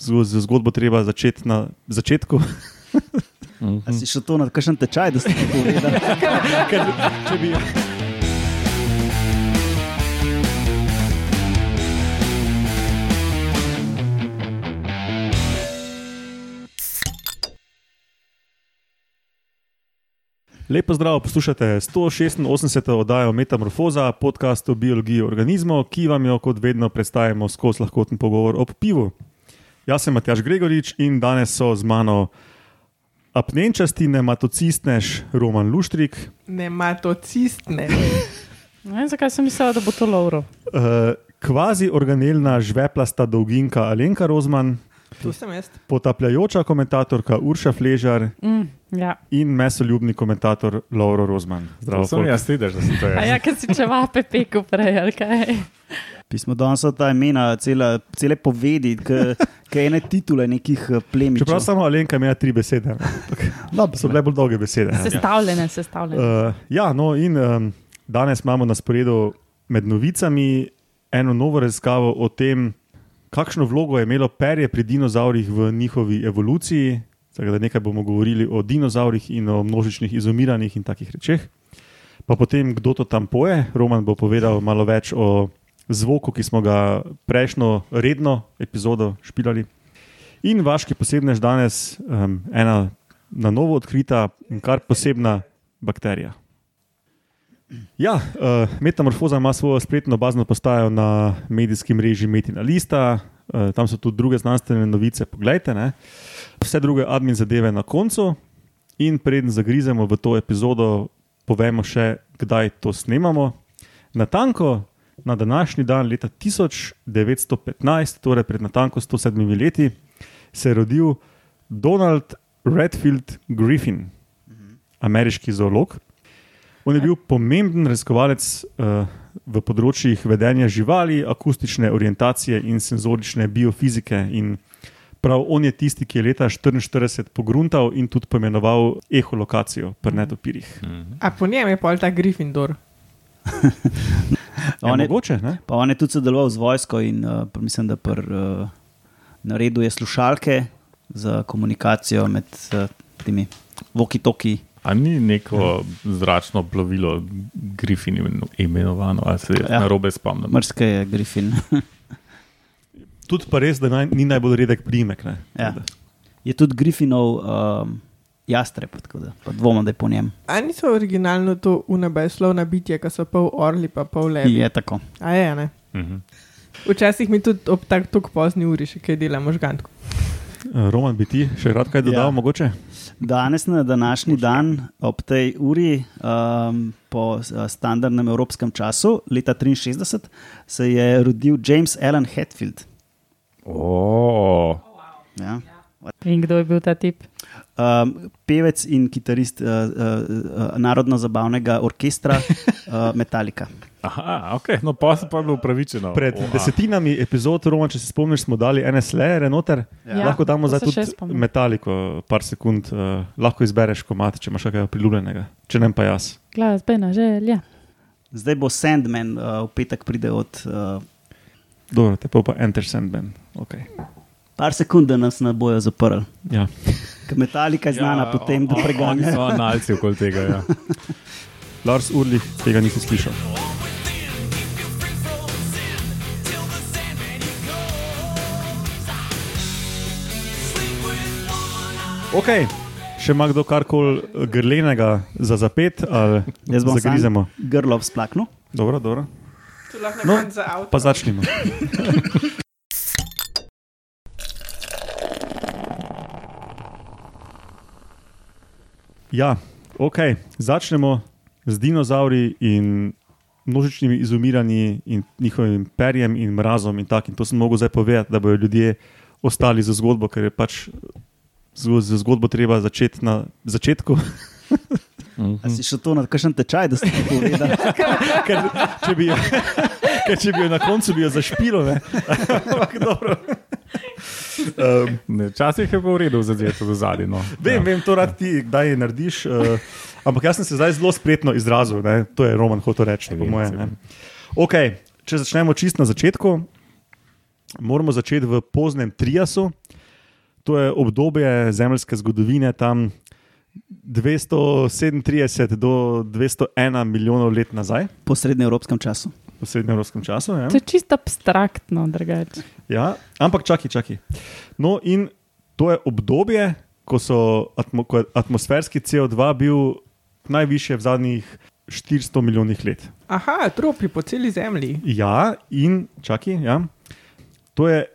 z, zgodbo treba začeti na začetku. A si šel to na kakšen tečaj, da si to povedal? Ker, če bi, Lepo zdrav, poslušate 186. oddajo Metamorfoza, podcast o biologiji organizmov, ki vam jo kot vedno predstavimo skozi lahkoten pogovor o pivu. Jaz sem Matjaš Gregorič in danes so z mano apnenčasti nematocistnež Roman Luštrik, Nematocistne. Ne vem, zakaj sem mislila, da bo to Lauro. uh, kvazi organelna žveplasta dolginka Alenka Rozman, Tu sem jaz. potapljajoča komentatorka Urša Fležar Mm, ja. in mesoljubni komentator Lauro Rozman. Zdravo, sem jaz, vidiš, da sem to A jaz. ja, ker si čevape pekel prej, ali kaj. Pismo danes so ta imena, cele, cele povedi, ki ene titule nekih eh, plemičev. Čeprav samo Alenka ima tri besede, ne. Dobro, so bile bolj dolge besede. ne. Sestavljene, sestavljene. Uh, ja, no, in um, danes imamo na sporedu med novicami eno novo raziskavo o tem, kakšno vlogo je imelo perje pri dinozaurih v njihovi evoluciji. Tako da nekaj bomo govorili o dinozaurih in o množičnih izumiranjih in takih rečeh. Pa potem, kdo to tam poje. Roman bo povedal malo več o zvoku, ki smo ga prejšnjo redno epizodo špilali. In vaški posebnež danes, um, ena na novo odkrita in kar posebna bakterija. Ja, uh, Metamorfoza ima svojo spletno bazno postajo na medijskem mreži Metina Lista, uh, tam so tudi druge znanstvene novice, poglejte. Ne? Vse druge admin zadeve na koncu, in preden zagrizemo v to epizodo, povemo še, kdaj to snemamo. Na tanko, na današnji dan, leta 1915, torej pred natanko 107 leti, se je rodil Donald Redfield Griffin, ameriški zoolog. On je bil pomemben raziskovalec uh, v področjih vedenja živali, akustične orientacije in senzorične biofizike. In prav on je tisti, ki je leta 1944 pogruntal in tudi poimenoval eholokacijo pri netopirjih. A po njem je pol ta Gryffindor. On je- mogoče, ne? Pa on je tudi sodeloval z vojsko in uh, pa mislim, da pr, uh, naredil slušalke za komunikacijo med uh, temi voki-toki. A ni neko zračno plovilo Griffin imen- imenovano, ali se Ja. ja. na robe spomnim? Mrske je Griffin. Tudi pa res, da naj, ni najbolj redek primek. ne. ja. Je tudi Griffinov um, jastreb, tako da pa dvomim, da je po njem. A niso originalno to unebeslovna bitja, ki so pol orli, pa pol levi. Je tako. A je, ne? Mhm. Včasih mi tudi ob tak tako pozni uri še kaj dela možgansko. Uh, Roman, bi ti še rad kaj dodal, Ja. mogoče? Danes, na današnji dan, ob tej uri, um, po uh, standardnem evropskem času, leta 63, se je rodil James Allen Hetfield. O, Ja. In kdo je bil ta tip? Um, pevec in kitarist uh, uh, uh, Narodno-zabavnega orkestra uh, Metallica. Aha, ok, no pa se pa je bilo upravičeno. Pred Oha. desetinami epizod, Roman, če se spomniš, smo dali ene slere noter. Ja, lahko damo to zdaj se tudi še spomnim. metaliko, par sekund, uh, lahko izbereš komat, če imaš kaj priljubljenega, če ne pa jaz. Glasbena želja. Zdaj bo Sandman, uh, v petek pride od. Uh, Dobro, te pa pa Enter Sandman. Okay. Par sekund, da nas ne bojo zaprli. Ja. Ker Metallica je znana ja, potem, da o- Oni preganja. so analci okoli tega. Ja. Lars Urlih, tega nisi slišal. Okay. Še ima kdo karkoli grlenega za zapet, ali Jaz bom zagrizemo? sam grlo splaknul. Dobro, dobro. Tu lahko No, za avto. Pa začnimo. Ja, ok, začnemo z dinozauri in množičnimi izumiranji in njihovim perjem in mrazom in takim. To sem mogel zdaj povedati, da bodo ljudje ostali za zgodbo, ker je pač z, zgodbo treba začeti na začetku. A si šel to na kakšen tečaj, da si to povedal? ker, če bi, jo- ker če bi jo na koncu bi jo zašpilo. Ampak dobro. Um, Ne, Včasih je pa v redu začeti do zadaj. No. Vem, ja. vem, to rad ti kdaj narediš. Uh, ampak jaz sem se zdaj zelo spretno izrazil, ne? to je Roman hotel reči, po mojem. ne. Okay, če začnemo čist na začetku, moramo začeti v poznem triasu. To je obdobje zemeljske zgodovine, tam 237 do 201 milijonov let nazaj, Po srednjeevropskem času. V srednjeevropskem času. Ja. To je čisto abstraktno, drugače. Ja, ampak čakaj, čakaj. No, in to je obdobje, ko, so atmo, ko je atmosferski CO2 bil najvišje v zadnjih 400 milijonih let. Aha, tropi po celi zemlji. Ja, in čakaj, ja. to je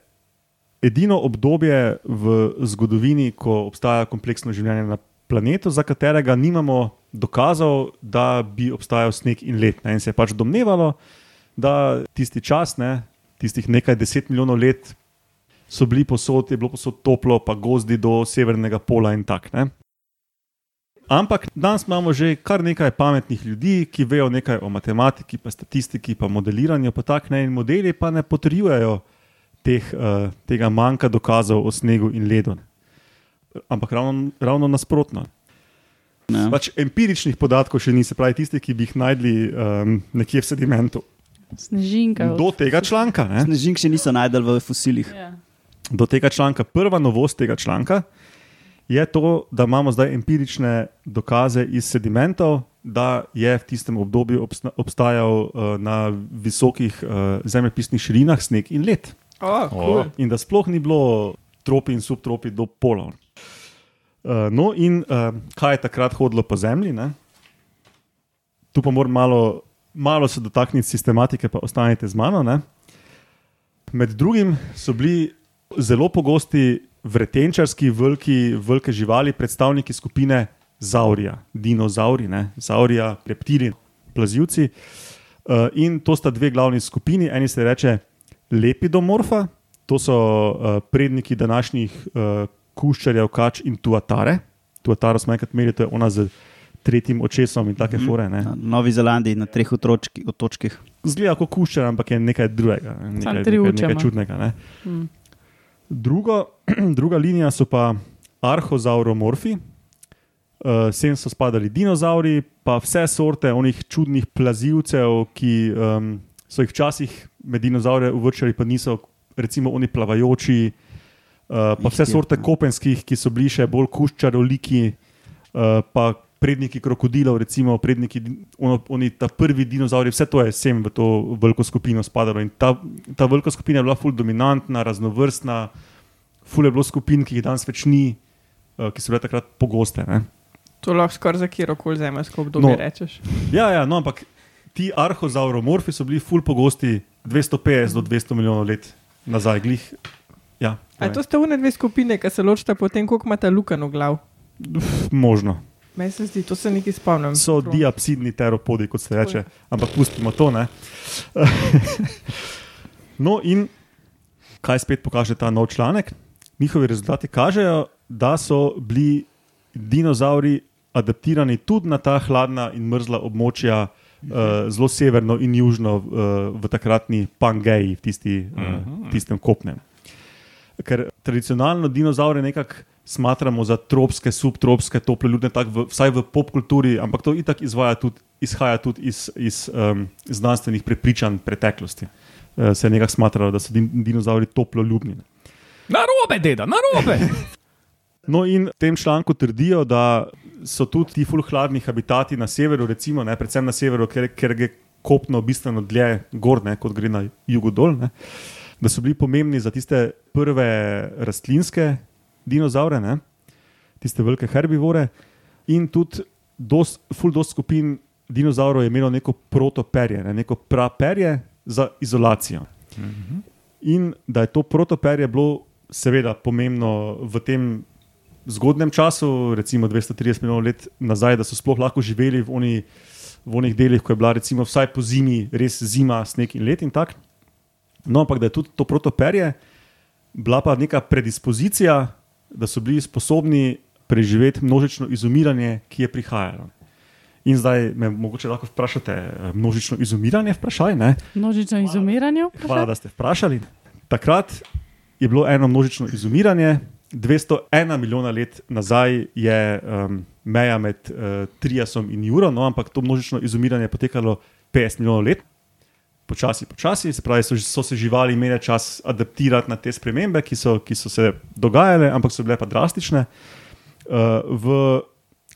edino obdobje v zgodovini, ko obstaja kompleksno življenje na planetu, za katerega nimamo dokazov, da bi obstajal sneg in led. Ne. In se je pač domnevalo, da tisti čas, ne, tistih nekaj deset milijonov let, so bili posod, je bilo posod toplo, pa gozdi do severnega pola in tako. Ampak danes imamo že kar nekaj pametnih ljudi, ki vejo nekaj o matematiki, pa statistiki, pa modeliranju, pa tako ne. In modeli pa ne potrjujejo teh, uh, tega manjka dokazov o snegu in ledu. Ampak ravno, ravno nasprotno. Ja. Pač empiričnih podatkov še ni, se pravi, tisti, ki bi jih najdli um, nekje v sedimentu. Snežinka. Do tega članka, ne? Snežink še niso najdel v fosilih. Ja. do tega članka, prva novost tega članka je to, da imamo zdaj empirične dokaze iz sedimentov, da je v tistem obdobju obsta obstajal uh, na visokih uh, zemljepisnih širinah sneg in led. Oh, cool. In da sploh ni bilo tropi in subtropi do polov. Uh, no, in uh, kaj je takrat hodilo po zemlji? Ne? Tu pa moram malo, malo se dotakniti sistematike, pa ostanite z mano. Ne? Med drugim so bili zelo pogosti vretenčarski, veliki, velike živali, predstavniki skupine Zaurija, dinozauri, ne? Zaurija, reptili, plazivci. Uh, in to sta dve glavni skupini. Eni se reče lepidomorfa, to so uh, predniki današnjih uh, kuščarjev, kač in tuatare. Tuataro smo enkrat imeli, to je ona z tretjim očesom in take fore. Ne? Na Novi Zelandiji na treh otročki, otočkih. Zgleda kot kuščar, ampak je nekaj drugega, ne, nekaj, nekaj, nekaj čudnega. Ne? Mm. Drugo, druga linija so pa arhozauromorfi, uh, sem so spadali dinozauri, pa vse sorte onih čudnih plazivcev, ki um, so jih včasih med dinozaure uvrščali, pa niso, recimo oni plavajoči, uh, pa vse sorte ja. kopenskih, ki so bili še bolj kuščaroliki, uh, pa predniki krokodilov, recimo predniki, ono, oni ta prvi dinozauri, vse to je sem v to veliko skupino spadalo. In ta, ta velika skupina je bila ful dominantna, raznovrstna, ful je bilo skupin, ki jih danes več ni, uh, ki so bile takrat pogoste. Ne? To lahko skoraj za kjer koli zemljsko obdobje No. rečeš. Ja, ja, no, ampak ti arhozauromorfi so bili ful pogosti 250 do 200 milijonov let nazaj. Glih, ja, A to sta une dve skupine, ki se ločita potem, koliko imata lukan v glav. je možno. Meni se zdi, to se nekaj spomnim. So Prav. diapsidni teropodi, kot se reče, ampak pustimo to. Ne? no, in kaj spet pokaže ta nov članek? Njihovi rezultati kažejo, da so bili dinozauri adaptirani tudi na ta hladna in mrzla območja, uh, zelo severno in južno uh, v takratni Pangeji, v tisti, uh, tistem kopnem. Ker tradicionalno dinozaure nekako smatramo za tropske, subtropske, tople v, vsaj v popkulturi, ampak to itak izvaja tudi, izhaja tudi iz, iz um, znanstvenih prepričanj preteklosti. Uh, se je nekako smatralo, da so din, dinozauri toplo ljubni. Na robe, deda, na robe. No, in v tem članku trdijo, da so tudi ti fulhladni habitati na severu, recimo, ne, predvsem na severu, ker, ker gre kopno bistveno dlje gor, ne, kot gre na jugu dol, ne, da so bili pomembni za tiste prve rastlinske dinozaure, ne, tiste velike herbivore. In tudi dost, ful dost skupin dinozaurov je imelo neko protoperje, ne, neko praperje za izolacijo. In da je to protoperje bilo seveda pomembno v tem zgodnem času, recimo 230 milijonov let nazaj, da so sploh lahko živeli v, oni, v onih delih, ko je bila recimo vsaj po zimi res zima, sneg in let in tako. No, ampak da je tudi to protoperje bila pa neka predispozicija, da so bili sposobni preživeti množično izumiranje, ki je prihajalo. In zdaj me mogoče lahko vprašate, eh, množično izumiranje, vprašaj, ne? Množično izumiranje. Hvala, da ste vprašali. Takrat je bilo eno množično izumiranje, 201 milijona let nazaj je um, meja med uh, Triasom in Juro, no, ampak to množično izumiranje je potekalo 50 milijonov let. Počasi, počasi, se pravi, so, so se živali imele čas adaptirati na te spremembe, ki so, ki so se dogajale, ampak so bile pa drastične. Uh, v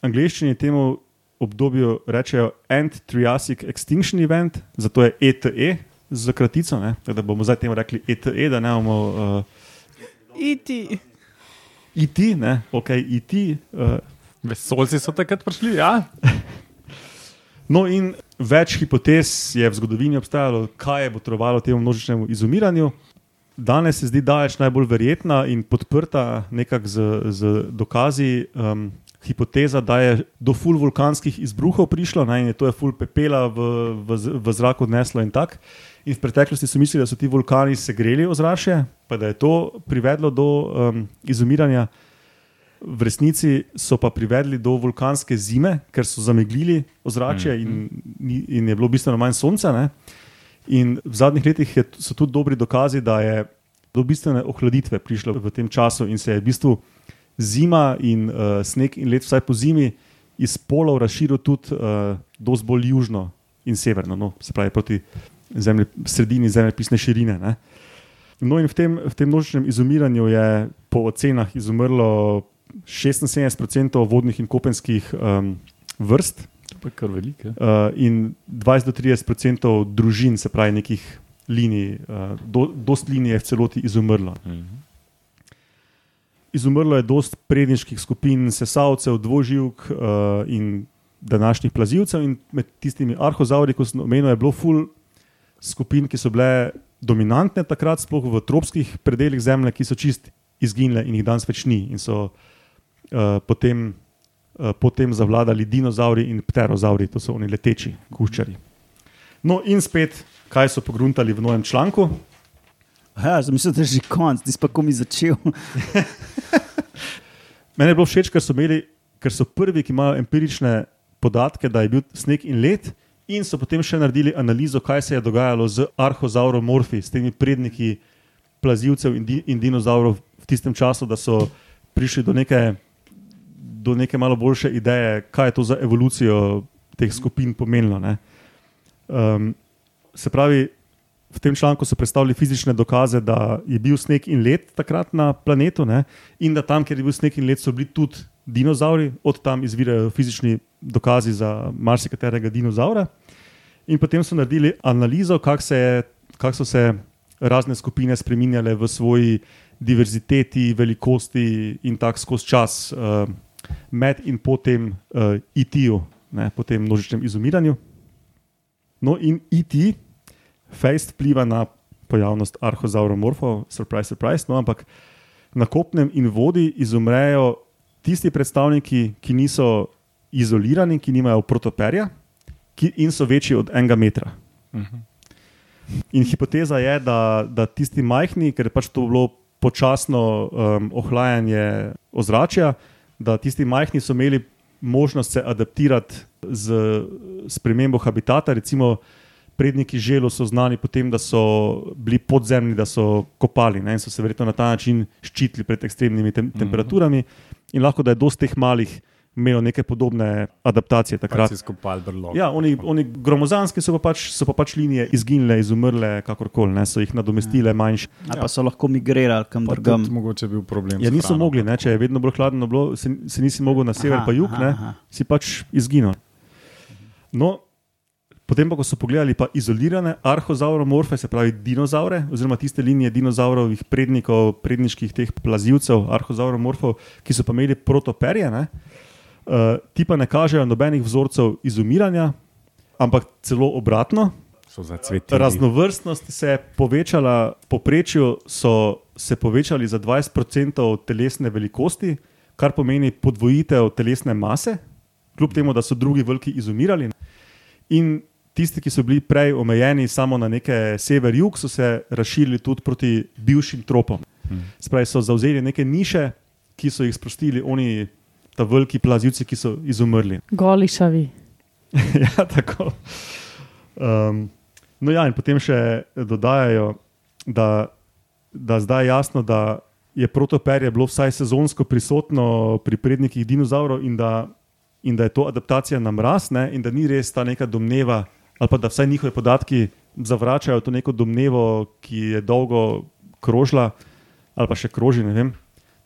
angleščini temu obdobju rečejo End Triassic Extinction Event, zato je ETE za kratico, ne? Tako da bomo zdaj temu rekli ETE, da ne bomo uh, Iti. IT, ne, ok, IT. Uh, Vesolci so takrat prišli, ja. No, in več hipotez je v zgodovini obstajalo, kaj je botrovalo temu množičnemu izumiranju. Danes se zdi daleč najbolj verjetna in podprta nekako z, z dokazi um, hipoteza, da je do ful vulkanskih izbruhov prišlo ne, in je to je ful pepela v, v, v zrak odneslo in tako. In v preteklosti so mislili, da so ti vulkani segreli ozračje, pa da je to privedlo do um, izumiranja. V resnici so pa privedli do vulkanske zime, ker so zameglili ozračje in, ni- in je bilo bistveno manj sonca. Ne? In v zadnjih letih je, so tudi dobri dokazi, da je do bistvene ohladitve prišlo v tem času in se je v bistvu zima in uh, sneg in let, vsaj po zimi, iz polov razširil tudi uh, dosti bolj južno in severno, no, se pravi proti zemlje, sredini zemljepisne širine. Ne. No, in v tem, v tem množičnem izumiranju je po ocenah izumrlo 76% vodnih in kopenskih um, vrst To je kar veliko. uh, in 20 do 30% družin, se pravi nekih linij, uh, do, dost linij je v celoti izumrlo. Mhm. Izumrlo je dost predniških skupin, sesalcev, dvoživk uh, in današnjih plazilcev, in med tistimi arhozauri, kot sem omenil, je bilo ful skupin, ki so bile dominantne takrat, sploh v tropskih predeljih Zemlje, ki so čist izginile in jih danes več ni. In so uh, potem, uh, potem zavladali dinozauri in pterozauri, to so oni leteči kuščari. No, in spet, kaj so pogruntali v novem članku. Ja, zamislil, da je že konc, ti pa ko mi začel. Mene je bilo všeč, ker so, imeli, ker so prvi, ki imajo empirične podatke, da je bil sneg in led, in so potem še naredili analizo, kaj se je dogajalo z arhozauromorfi, s temi predniki plazilcev in, di, in dinozaurov v tistem času, da so prišli do neke, do neke malo boljše ideje, kaj je to za evolucijo teh skupin pomenilo. ne. Um, se pravi, v tem članku so predstavili fizične dokaze, da je bil sneg in led takrat na planetu, ne? in da tam, kjer je bil sneg in led, so bili tudi dinozauri, od tam izvirajo fizični dokazi za marsikaterega dinozaura. In potem so naredili analizo, kako kako so se razne skupine spremenjale v svoji diverziteti, velikosti in tako skozi čas, uh, med in po tem uh, IT-ju, ne, po tem množičnem izumiranju. No, in IT, fejst vpliva na pojavnost arhozauromorfov, surprise, surprise, no, ampak na kopnem in vodi izumrejo tisti predstavniki, ki niso izolirani, ki nimajo protoperja ki, in so večji od enega metra. In hipoteza je, da, da tisti majhni, ker je pač to bilo počasno um, ohlajanje ozračja, da tisti majhni so imeli možnost se adaptirati z spremembo habitata. Recimo, predniki želo so znani po tem, da so bili podzemni, da so kopali ne, in so se verjetno na ta način ščitili pred ekstremnimi tem, temperaturami. In lahko da je dosti teh malih imelo neke podobne adaptacije takrat. Krat si skopal brlog. Ja, oni, oni gromozanski so pa, pač, so pa pač linije izginile, izumrle, kakorkoli, ne, so jih nadomestile manjše. Ali pa so lahko migrirali kam Pa drugam. tudi mogoče bil problem. Ja, niso hrano. mogli, ne, če je vedno bolj hladno bilo, se, se nisi mogel na sever, Aha, pa jug, aha, ne, aha. si pač izginil. No, potem pa, ko so pogledali pa izolirane arhozauromorfe, se pravi dinozaure, oziroma tiste linije dinozaurovih prednikov, predniških teh plazivcev, arhozauromorfov, ki so pa imeli protoperje, ne, uh, ti pa ne kažejo nobenih vzorcev izumiranja, ampak celo obratno. Raznovrstnost se je povečala, poprečju so se povečali za 20% telesne velikosti, kar pomeni podvojitev telesne mase, kljub temu, da so drugi veliki izumirali. In tisti, ki so bili prej omejeni samo na neke sever-jug, so se razširili tudi proti bivšim tropom. Spravi so zauzeli neke niše, ki so jih sprostili oni, ta veliki plazivci, ki so izumrli. Golišavi. ja, tako. Um, no, ja, in potem še dodajajo, da, da zdaj je jasno, da je protoperje bilo vsaj sezonsko prisotno pri prednikih dinozaurov in da, in da je to adaptacija na mraz, ne, in da ni res ta neka domneva, ali pa da vsaj njihovi podatki zavračajo to neko domnevo, ki je dolgo krožila, ali pa še kroži, ne vem.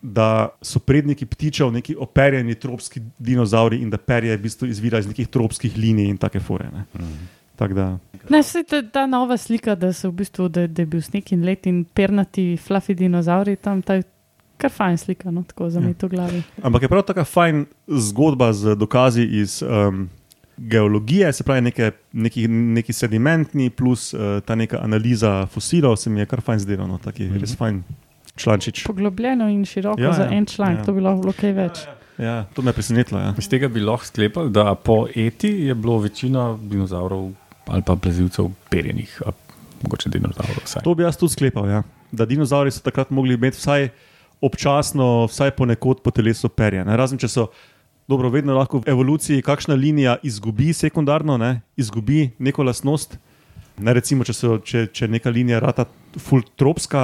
Da so predniki ptičev neki operjeni tropski dinozauri in da perje v bistvu izvira iz nekih tropskih linij in take fore. Ne. Tako da, Ne, vse ta, ta nova slika, da, so v bistvu, da, da je bil sneg in let in pernati, fluffy dinozauri tam, ta je kar fajn slika, no, tako za Ja. me to v glavi. Ampak je prav tako fajn zgodba z dokazi iz um, geologije, se pravi, neke, neki, neki sedimentni, plus uh, ta neka analiza fosilov, se mi je kar fajn zdelo, no, taki mm -hmm. res fajn člančič. Poglobljeno in široko Ja, ja, za ja, en članek, ja. ja. to bi lahko bilo kaj več. Ja, to me je presenetilo. Ja. Iz tega bi lahko sklepali, da po eti je bilo večina dinozavrov ali pa plazilcev perjenih, a mogoče dinozavrov. Vsaj. To bi jaz tudi sklepal, ja. da dinozauri so takrat mogli imeti vsaj občasno, vsaj ponekod po telesu perje. Ne? Razen če so. Dobro, vedno lahko v evoluciji kakšna linija izgubi sekundarno, ne? izgubi neko lastnost. Ne, recimo, če, so, če, če neka linija rata fultropska,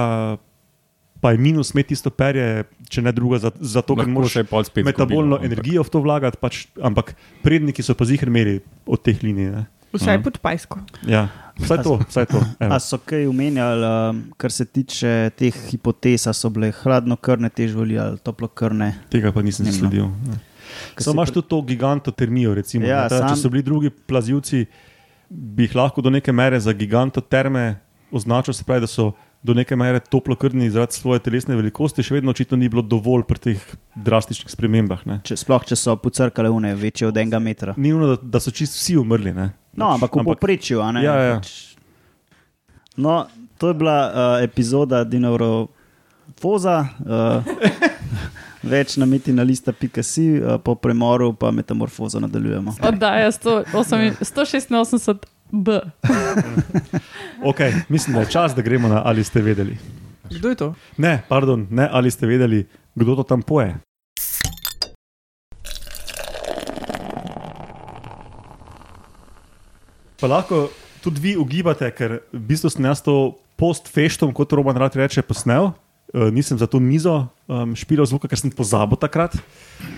pa je minus imeti isto perje, če ne druga, za- zato ker moraš je pol spet metabolno zgubilo, energijo v to vlagati, pač, ampak predniki so pa zihar imeli od teh linij. Ne? Vsaj Mhm. pod pajsko. Ja, vsaj to, vsaj to. evo. A so kaj omenjali, um, kar se tiče teh hipotez, so bile hladnokrvne te živali ali toplokrvne? Tega pa nisem no. sledil. Samo imaš tudi to gigantotermijo. Recimo, Ja, ja, ta, sam- če so bili drugi plazilci, bi jih lahko do neke mere za gigantoterme označil, se pravi, da so do neke mere toplokrvni zaradi svoje telesne velikosti, še vedno očitno ni bilo dovolj pri teh drastičnih spremembah. Ne. Če, sploh če so pucrkale une, večje od enega metra. Ni nujno, da, da so čist vsi umrli. Ne. No, ampak v povprečju. a ne? Ja, ja. Pač- No, to je bila uh, epizoda Dinaurofoza. Uh, več na metinalista.si, uh, po premoru pa metamorfozo nadaljujemo. Oddaja 108 186 B. Okay, mislim, da je čas, da gremo na ali ste vedeli. Kdo je to? Ne, pardon, ne ali ste vedeli, kdo to tam poje. Pa lahko tudi vi ugibate, ker v bistvu sem jaz to post-feštom, kot Roman rad reče, posnel. Uh, nisem za to mizo um, špilal zvoka, ker sem pozabil takrat.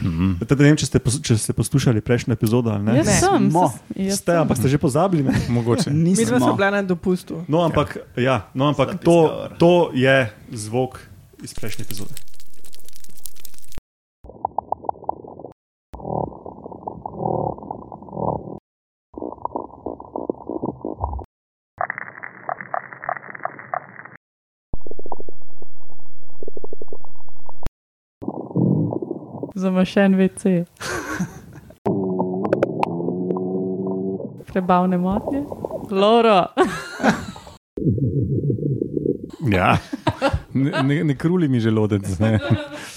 Mm -hmm. Ne vem, če ste, če ste poslušali prejšnjo epizodo ali ne. Jaz sem. Smo. sas- jaz Ste, sem. ampak ste že pozabili. Ne? Mogoče. Mi smo bila na dopustu. No, ampak, ja, no, ampak to, to je zvok iz prejšnje epizode. Zamašen VC. Prebavne motnje. Loro. Ja. Ne, ne, ne kruli mi želodec, ne.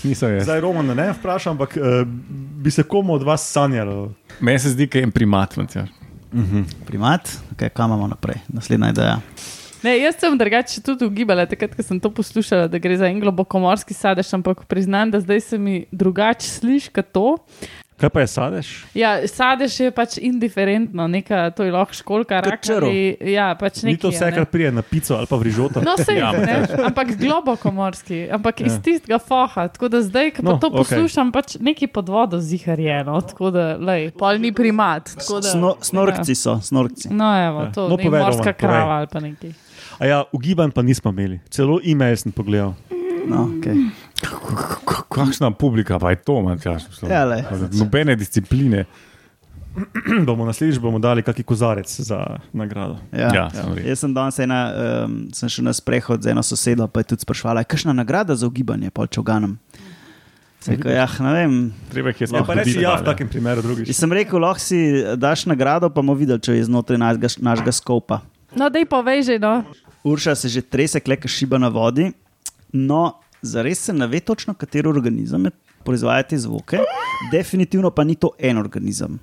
niso jaz. Zdaj, Roman, ne vprašam, ampak uh, bi se komu od vas sanjalo? Meni se zdi, da je en primat. Ja. Primat, okay, kam imamo naprej? Naslednja ideja. Ne, jaz sem drugače tudi ugibala, takrat, ko sem to poslušala, da gre za en globokomorski sadež, ampak priznam, da zdaj se mi drugače sliši kot to. Kaj pa je sadež? Ja, sadež je pač indiferentno, neka, to je lahko školka, Kot rak črv. ali ja, pač Ni nekaj. to vse, kar prije na pico ali pa v rižoto. No, sej, Ja, ja, ne, ampak globokomorski, ampak ja. iz Ja. tistega foha. Tako da zdaj, ko No, to okej. poslušam, okay. pač neki pod vodo ziharjeno, tako da, lej, pol ni primat. tako Da, Sno, snorkci so, snorkci. Ja. No, evo, Ja. to No, no, povej, morska krava ali pa nekaj. A ja, ugibanj pa nismo imeli. Celo e-mail sem pogledal. No, okay. Kakšna publika pa je to, Matjaš? Ja. Nobene discipline. bomo naslednjič bomo dali kakšen kozarec za nagrado. Ja. Ja, rekel. Jaz sem danes ena, um, sem šel na sprehod z eno sosedo, pa je tudi sprašvala, kakšna nagrada za ugibanje, pol čoganom. Rekel, ja, ne vem. Treba jih je Ja, sploh pa reči ja, v takem primeru drugič. Jaz sem rekel, lahko si daš nagrado, pa bomo videli, če je znotraj našega, našega skopa. No, dej povej že, no. Urša se že trese, kleka šiba na vodi. No, zares se ne ve točno, kateri organizem je proizvaja te zvoke, definitivno pa ni to en organizem.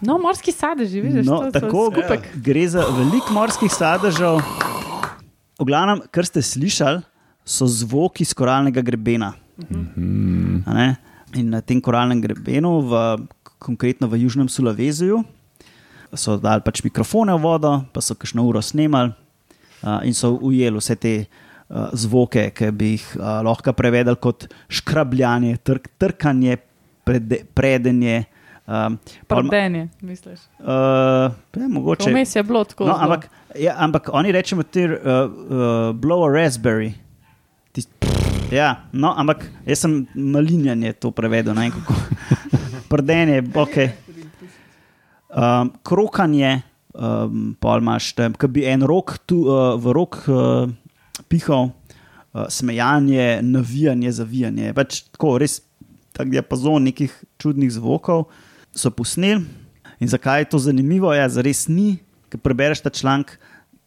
No, morski sadeži, vidiš, No, tako skupek. gre za veliko morskih sadežev. V glavnem, kar ste slišali, so zvoki iz koralnega grebena. A ne? In na tem koralnem grebenu, v, konkretno v Južnem Sulaveziju, so dali pač mikrofone v vodo, pa so kakšno uro snemali uh, in so ujeli vse te uh, zvoke, ki bi jih uh, lahko prevedli kot škrabljanje, trk, trkanje, prede, predenje, Um, ma- Prdenje, misliš. uh, ja, mogoče. Vmes je bilo tako. No, zelo. ampak, ja, ampak oni rečemo, da je uh, uh, blow a raspberry. Tis, ja, no, ampak jaz sem malinjanje to prevedel. Ne, vem, kako. Prdenje, ok. Um, krokanje, um, pol imaš tam, ki bi en rok tu, uh, v rok uh, pihal, uh, smejanje, navijanje, zavijanje. Pač tako, res tak diapazon nekih čudnih zvokov so posneli. In zakaj je to zanimivo? Ja, zares ni, ker prebereš ta članek,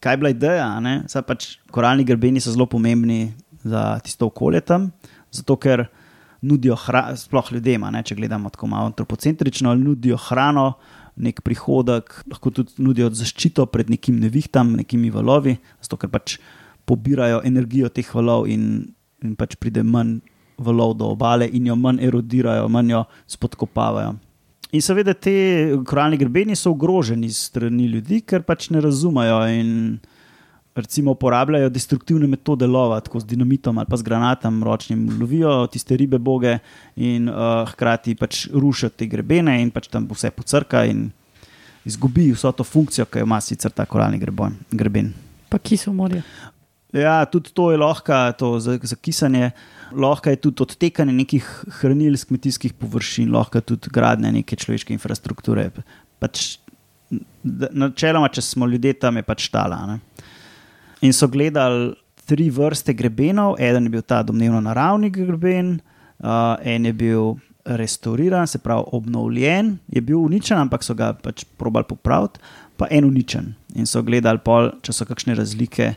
kaj je bila ideja. Saj Pač, koralni grbeni so zelo pomembni za tisto okolje tam, zato ker nudijo hrano, sploh ljudem, če gledamo tako malo antropocentrično, nudijo hrano, nek prihodek, lahko tudi nudijo zaščito pred nekim nevihtam, nekimi valovi, zato ker pač pobirajo energijo teh valov in, in pač pride manj valov do obale in jo manj erodirajo, manj jo spodkopavajo. In seveda te koralni grebeni so ogroženi strani ljudi, ker pač ne razumejo in recimo uporabljajo destruktivne metode lova, tako z dinamitom ali pa z granatom ročnim, lovijo tiste ribe boge in uh, hkrati pač rušijo te grebene in pač tam vse pocrka in izgubi vso to funkcijo, ki jo ima sicer ta koralni grebon, greben. Pa ki so morje. Ja, tudi to je lahko, to za, za kisanje. Lahko je tudi odtekanje nekih hranil z kmetijskih površin, lahko je tudi gradnja neke človeške infrastrukture. Pač, načeloma, če smo ljudje tam, je pač tala. Ne? In so gledali tri vrste grebenov, eden je bil ta domnevno naravni greben, uh, en je bil restauriran, se pravi obnovljen, je bil uničen, ampak so ga pač probali popraviti, pa en uničen. In so gledali, pol, če so kakšne razlike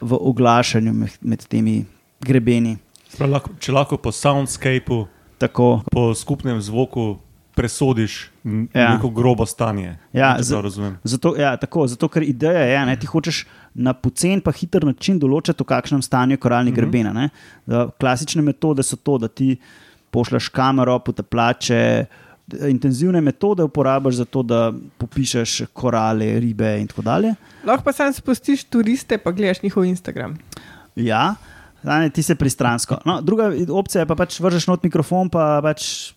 v oglašanju med, med temi grebeni. Prav, lahko, če lahko po soundscapeu, Tako, po skupnem zvoku presodiš Ja. neko grobo stanje. Ja, če z- prav razumem. Zato, ja, tako, zato, ker ideja je, da ti hočeš na pocen, pa hiter način določiti, v kakšnem stanju je koralni mm -hmm. grebena. ne. Da, klasične metode so to, da ti pošleš kamero, poteplače. Intenzivne metode uporabiš za to, da popišeš korale, ribe in tako dalje. Lahko pa sam spustiš turiste, pa gledaš njihov Instagram. Ja, ne, ti se pristransko. No, druga opcija je pa pač vržeš not mikrofon, pa pač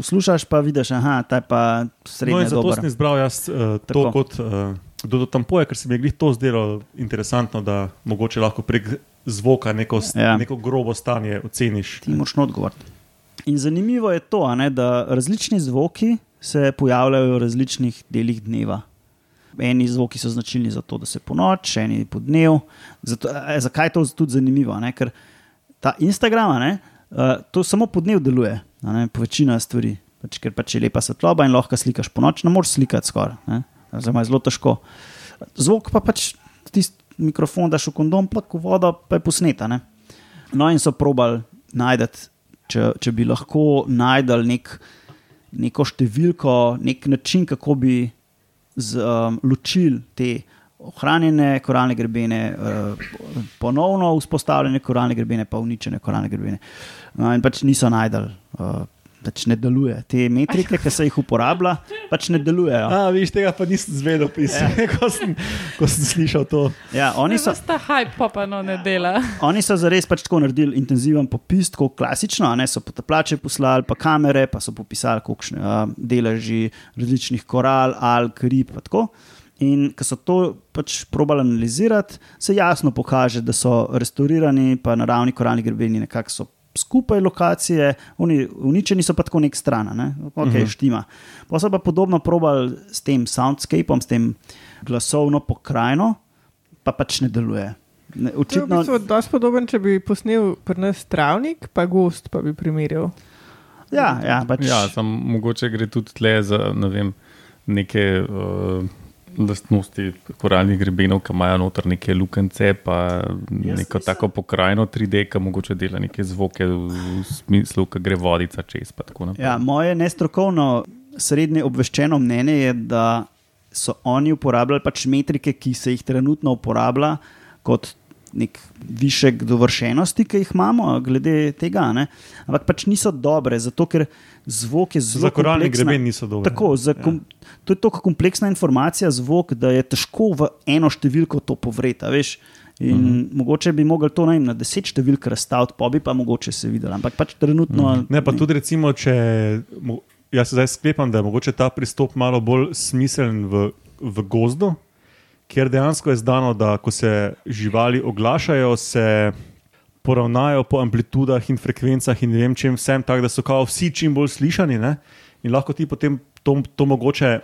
poslušaš, pa vidiš, da ta je pa No, srednja in zato sem izbral jaz uh, to Tako. kot uh, do, do tampoja, ker se mi je glih to zdelo interesantno, da mogoče lahko prek zvoka neko, Ja. neko grobo stanje oceniš. ti močno odgovoriti. In zanimivo je to, ne, da različni zvoki se pojavljajo v različnih delih dneva. Eni zvoki so značilni za to, da se po noč, eni po dnevu. Zato, eh, zakaj je to tudi zanimivo? Ne? Ker ta Instagram, ne, uh, to samo po dnevu deluje, ne, večina stvari. Pač, ker pač je lepa svetloba in lahko slikaš po noč, ne moreš slikati skoraj. Oziroma je zelo težko. Zvok pa pač tisti mikrofon daš v kondom, pa ko voda pa je posneta. Ne? No, in so probali najti, če, če bi lahko najdel nek, neko številko, nek način, kako bi z, um, ločili te ohranjene koralne grebene, uh, ponovno vzpostavljene koralne grebene, pa uničene koralne grebene. No, in pač niso najdel. Uh, Pač ne deluje. Te metrike, ki se jih uporablja, pač ne delujejo. A, viš, tega pa nisem zvedel, pisem, ja. ko, sem, ko sem slišal to. Ja, oni, so, Sta hype, pa pa no ne dela. oni so zares pač tako naredili intenziven popis, tako klasično, a ne so potapljače poslali, pa kamere, pa so popisali, kakšne uh, deleži različnih koral, alg, rib. pa tako. In ko so to pač probali analizirati, se jasno pokaže, da so restaurirani, pa naravni koralni grebeni nekako so skupaj lokacije, oni, uničeni so pa tako nek stran, ne? ok, uh -huh. štima. Pa so pa podobno probali s tem soundscapom, s tem glasovno pokrajino, pa pač ne deluje. Ne, To je v očitno, bistvu dosti podoben, če bi posnel pri nas travnik, pa gost, pa bi primerjal. ja, ja, pač, Ja, sam, mogoče gre tudi tle za ne vem, neke uh, lastnosti koralnih grebenov, ki imajo noter neke lukence, pa neko mislim- tako pokrajino 3D, ki mogoče dela neke zvoke v smislu, ki gre vodica čez. Ja, moje nestrokovno, srednje obveščeno mnenje je, da so oni uporabljali pač metrike, ki se jih trenutno uporablja kot nek višek dovršenosti, ki jih imamo, glede tega. Ne? Ampak pač niso dobre, zato ker zvok je zelo Za koralni kompleksna- greben niso dobri. Tako, za kom, to je tako kompleksna informacija, zvok, da je težko v eno številko to povreti. veš. In uh -huh. mogoče bi mogli to ne vem, na deset številk razstaviti, pa bi pa mogoče se videli. Ampak pač trenutno. Ne, pa tudi recimo, če jaz se zdaj sklepam, da je mogoče ta pristop malo bolj smiseln v, v gozdu, kjer dejansko je znano, da ko se živali oglašajo, se poravnajo po amplitudah in frekvencah in ne vem čem vsem, tako da so kao vsi čim bolj slišani. Ne? In lahko ti potem to, to mogoče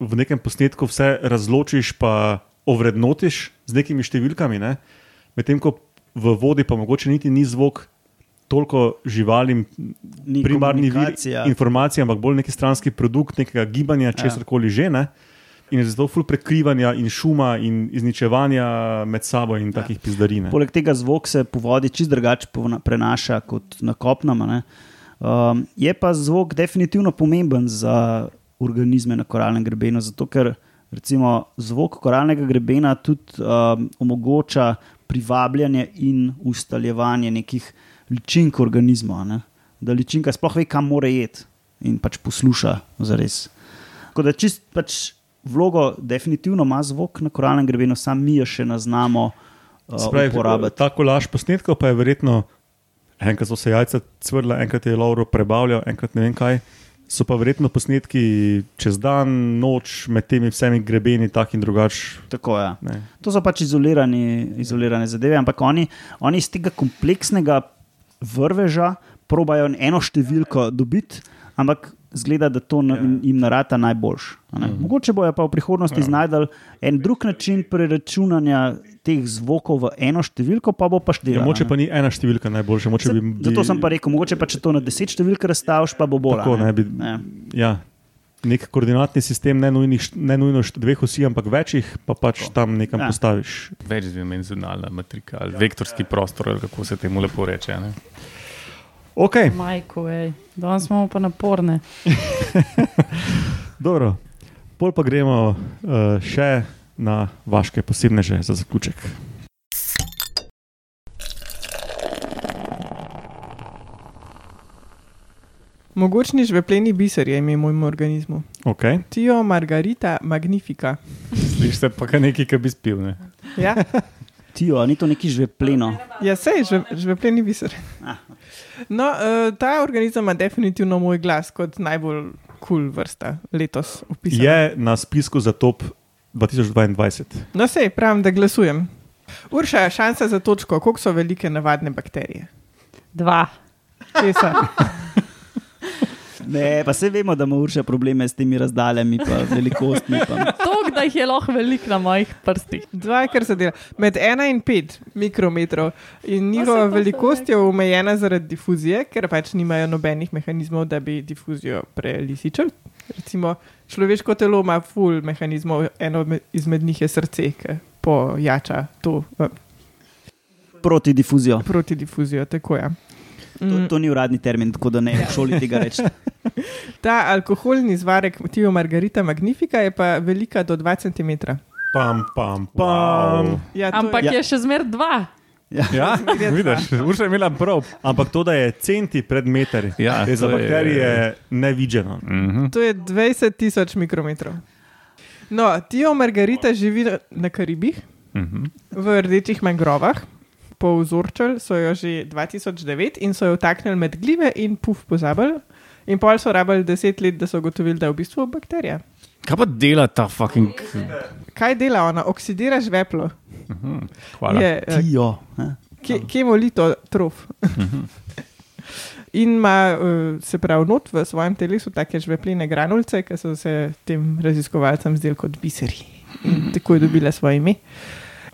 v nekem posnetku vse razločiš, pa ovrednotiš z nekimi številkami, ne? medtem ko v vodi pa mogoče niti ni zvok. Toliko živalim, Ni primarni vir informacij, ampak bolj neki stranski produkt, nekega gibanja, česar koli že. Ne? In je zato ful prekrivanja in šuma in izničevanja med sabo in takih pizdarine. Poleg tega zvok se po vodi čist drugače prenaša kot na kopnem. Um, je pa zvok definitivno pomemben za organizme na koralnem grebenu, zato ker recimo, zvok koralnega grebena tudi um, omogoča privabljanje in ustaljevanje nekih ličink organizma. Ne? Da ličinka sploh ve, kam mora jeti in pač posluša za res. Tako da čist pač vlogo definitivno ima zvok na koralnem grebenu, sam mi jo še ne znamo uh, Spravi, uporabljati. ta kolaž posnetkov pa je verjetno, enkrat so se jajca cvrla, enkrat je Lauro prebavljal, enkrat ne vem kaj. So pa verjetno posnetki čez dan, noč, med temi vsemi grebeni, tak in drugač. Tako je. Ne. To so pač izolirani, izolirane zadeve, ampak oni, oni iz tega kompleksnega vrveža probajo eno številko dobiti, ampak zgleda, da to ja. jim narata najboljš. a ne. Mogoče bojo pa v prihodnosti ja. znajdel en drug način preračunanja teh zvokov v eno številko, pa bo pa Ja, število. moče pa ni ena številka najboljša. Moče bi, bi, Zato sem pa rekel, mogoče pa če to na deset številk razstaviš, pa bo bolj. Tako, ne, bi- ne. Ja, nek koordinatni sistem, ne, nujnih, ne nujno dveh osi, ampak večjih, pa pač tam nekam Ja. ja. postaviš. Večdimenzionalna matrika ali vektorski prostor, ali kako se temu lepo reče. a ne. Okay, Majko, ej. danes smo pa naporne. dobro. Pol pa gremo uh, še na vaše posebneže za zaključek. Mogočni žvepleni biser je ime mojemu organizmu. Okay. Tio Margarita Magnifica. Slišiš se pa nekaj, kar bi spil. Ne? Ja, Tijo, a ni to neki žvepleno. ja sej, žve, žvepleni biser. Ah. No, uh, ta organizem ima definitivno moj glas kot najbolj kul cool vrsta letos opisan. Je na spisku za top 2022. No, sej, pravim, da glasujem. Urša, šansa za točko, koliko so velike navadne bakterije? Dva. Česa? Ne, pa se vemo, da ima Urša probleme s temi razdaljami, pa velikostmi. Pa. To, jih je lahko veliko na mojih prstih. Dva kar se dela. Med 1 in 5 mikrometrov. In njihova velikost je omejena zaradi difuzije, ker pač nimajo nobenih mehanizmov, da bi difuzijo prelisičili. Recimo, človeško telo ima full mehanizmov, eno me- izmed njih je srce, ki pojača to eh, Proti difuzijo. proti difuzijo. Tako je. To, to ni uradni termin, tako da ne v šoli tega reči. Ta alkoholni zvarek Tio Margarita Magnifica je pa velika do 2 cm. Pam, pam, pam. Wow. Ja, to Ampak Ja. je še zmer dva. Ja, vidiš, Urša je imela prav. Ampak to, da je centi pred meter, Ja, je za je- bakterije nevideno. Mhm. To je 20 tisoč mikrometrov. No, Tio Margarita živi na- na Karibih, Mhm. v rdečih mangrovah. Povzorčili so jo že 2009 in so jo vtaknili med glive in puf pozabili. In pol so rabili 10 let, da so ugotovili, da je v bistvu bakterija. Kaj pa dela ta fucking. Kaj dela ona? Oksidira žveplo. Hvala. Je eh, Tijo. ne. ke, kemolito trof. In ima, eh, se pravi, not v svojem telesu take žvepline granulce, ki so se tem raziskovalcem zdeli kot biseri. In tako je dobila svoje ime.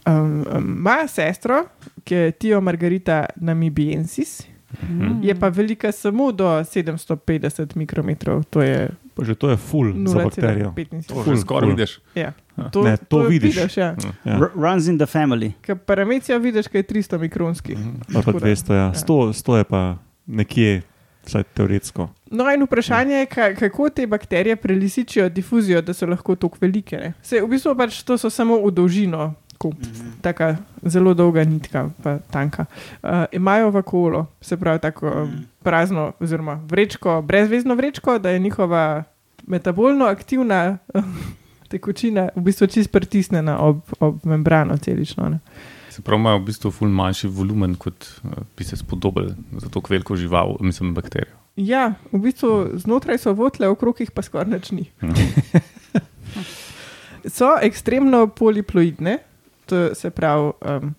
Um, um, Ma sestro, ki je Tio Margarita namibiensis, Mm. je pa velika samo do 750 mikrometrov, to je Pa že to je full za bakterijo. 0,75. To Ful, že skoraj vidiš. Ja. Ne, to vidiš. ja. Ja. R- Runs in the family. Paramecijo vidiš, kaj je 300 mikronski. Ali pa 200, ja. 100, 100 je pa nekje, vsaj teoretsko. No, in vprašanje je, ka- kako te bakterije prelisičijo difuzijo, da so lahko tako velike. Ne? Se, v bistvu pač to so samo v dolžino, ko, taka zelo dolga nitka, pa tanka. Uh, imajo vakolo, se pravi tako um, prazno, oziroma vrečko, brezvezno vrečko, da je njihova metabolno aktivna tekočina v bistvu čist pritisnjena ob, ob membrano celično. Ne? Se pravi, imajo v bistvu ful manjši volumen, kot uh, bi se spodobili za to veliko žival, mislim, bakterijo. Ja, v bistvu znotraj so votle, okrog jih pa skoraj nič ni. so ekstremno poliploidne, to se pravi, um,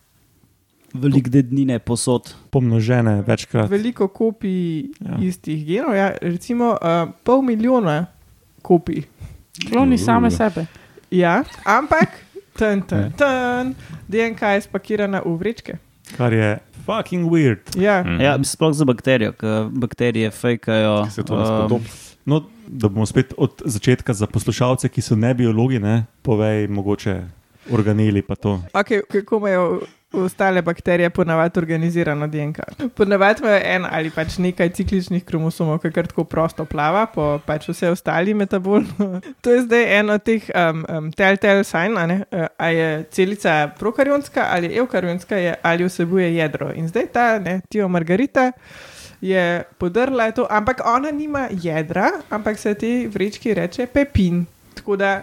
Veliko dednine posod. Pomnožene večkrat. veliko kopij Ja. ja. istih genov. Ja, recimo uh, pol milijona kopij. Kloni same sebe. Ja, ampak ten, ten, ten, DNK je spakirana v vrečke. Kar je fucking weird. Ja, Mhm. Ja, sploh za bakterijo, ker bakterije fejkajo. Se to ne um. No, da bomo spet od začetka za poslušalce, ki so ne biologi, ne, povej mogoče organeli pa to. okay, kako imajo ostale bakterije ponavadi organizirano DNK. Ponavadi imajo en ali pač nekaj cikličnih kromosomov, ki kar tako prosto plava, po pač vse ostali metabolno. To je zdaj eno od teh um, um, telltale sign, a, ne, uh, a je celica prokarionska ali eukarionska je, ali vsebuje jedro. In zdaj ta, ne, Tio Margarita. Je podrla to, ampak ona nima jedra, ampak se ti vrečki reče pepin. Tako da,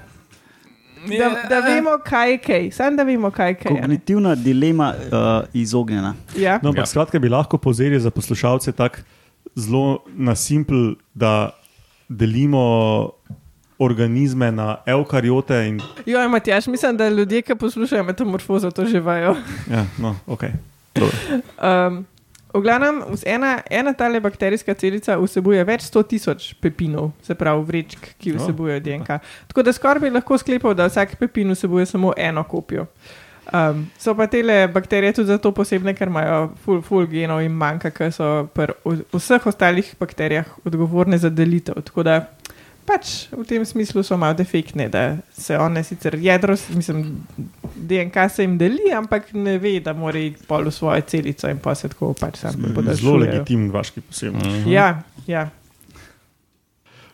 da, da vemo, kaj je kaj, samo da vemo, kaj je kaj. a ne. Kognitivna dilema uh, izognjena. Ja. No, ampak Ja. ja. skratka bi lahko povzeli za poslušalce tako zelo na simpel, da delimo organizme na eukariote in Jo, Matjaš, mislim, da ljudje, ki poslušajo metamorfozo, to že vajo. ja, no, okay. Um, v glavnem, ena, ena tale bakterijska celica vsebuje več sto tisoč pepinov, se pravi vrečk, ki vsebujejo DNK. Tako da skoraj bi lahko sklepal, da vsak pepin vsebuje samo eno kopijo. Um, so pa te bakterije tudi zato posebne, ker imajo full, full genov in manjka, ker so pri vseh ostalih bakterijah odgovorne za delitev. Tako da pač v tem smislu so malo defektne, da se one sicer jedro, mislim, DNK se jim deli, ampak ne ve, da mora iti pol v svojo celico in pa se tako pač sam Zelo podaljšujejo. legitimen vaški posebno. Mhm. Ja, ja.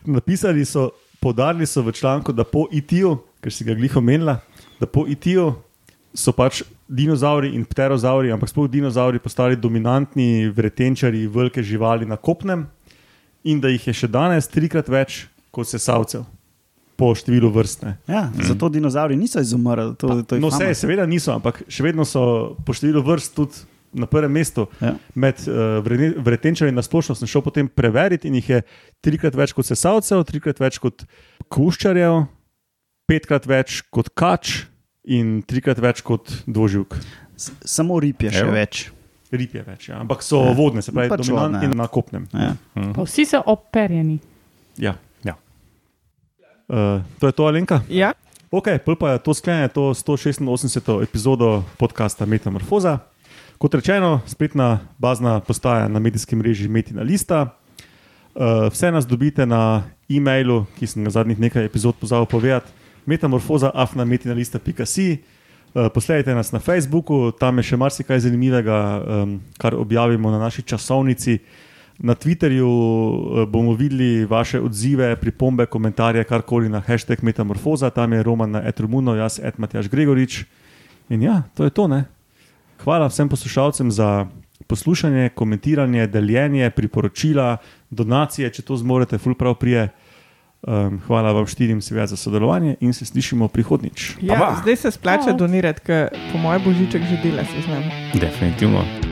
Napisali so, podarili so v članku, da po ITU, ker si ga glih omenila, da po ITU so pač dinozauri in pterozauri, ampak sploh dinozauri postali dominantni vretenčari velike živali na kopnem in da jih je še danes trikrat več kot sesalcev po številu vrstne. Ja, mm. Zato dinozauri niso izumrli. To, to je No, vse, seveda niso, ampak še vedno so po številu vrst tudi na prvem mestu. Ja. Med uh, vretenčarji na splošno sem šel potem preveriti in jih je trikrat več kot sesalcev, trikrat več kot kuščarjev, petkrat več kot kač in trikrat več kot dvoživk. S- Samo rib je še Evo. več. Rib je več, ja. ampak so Ja. ja. vodne, se pravi, Pač dominantni vodne, na kopnem. Ja. Pa vsi so operjeni. Ja. Uh, to je to, Alenka. ja. Ok, pa je to sklenjeno, to 186. epizodo podcasta Metamorfoza. Kot rečeno, spletna bazna postaja na medijskem mreži Metina Lista. Uh, vse nas dobite na e-mailu, ki sem ga zadnjih nekaj epizod pozabil povedati, metamorfoza afnametinalista.si. Uh, posledajte nas na Facebooku, tam je še marsikaj zanimivega, um, kar objavimo na naši časovnici. Na Twitterju eh, bomo videli vaše odzive, pripombe, komentarje, karkoli na hashtag Metamorfoza, tam je Roman na Etrumuno, jaz et Matjaš Gregorič. In ja, to je to. Ne? Hvala vsem poslušalcem za poslušanje, komentiranje, deljenje, priporočila, donacije, če to zmorete, ful prav prije. Um, hvala vam štirim seveda za sodelovanje in se slišimo prihodnič. ja zdaj se splača donirati, ker po mojem božiček že dela se znam. Definitivno.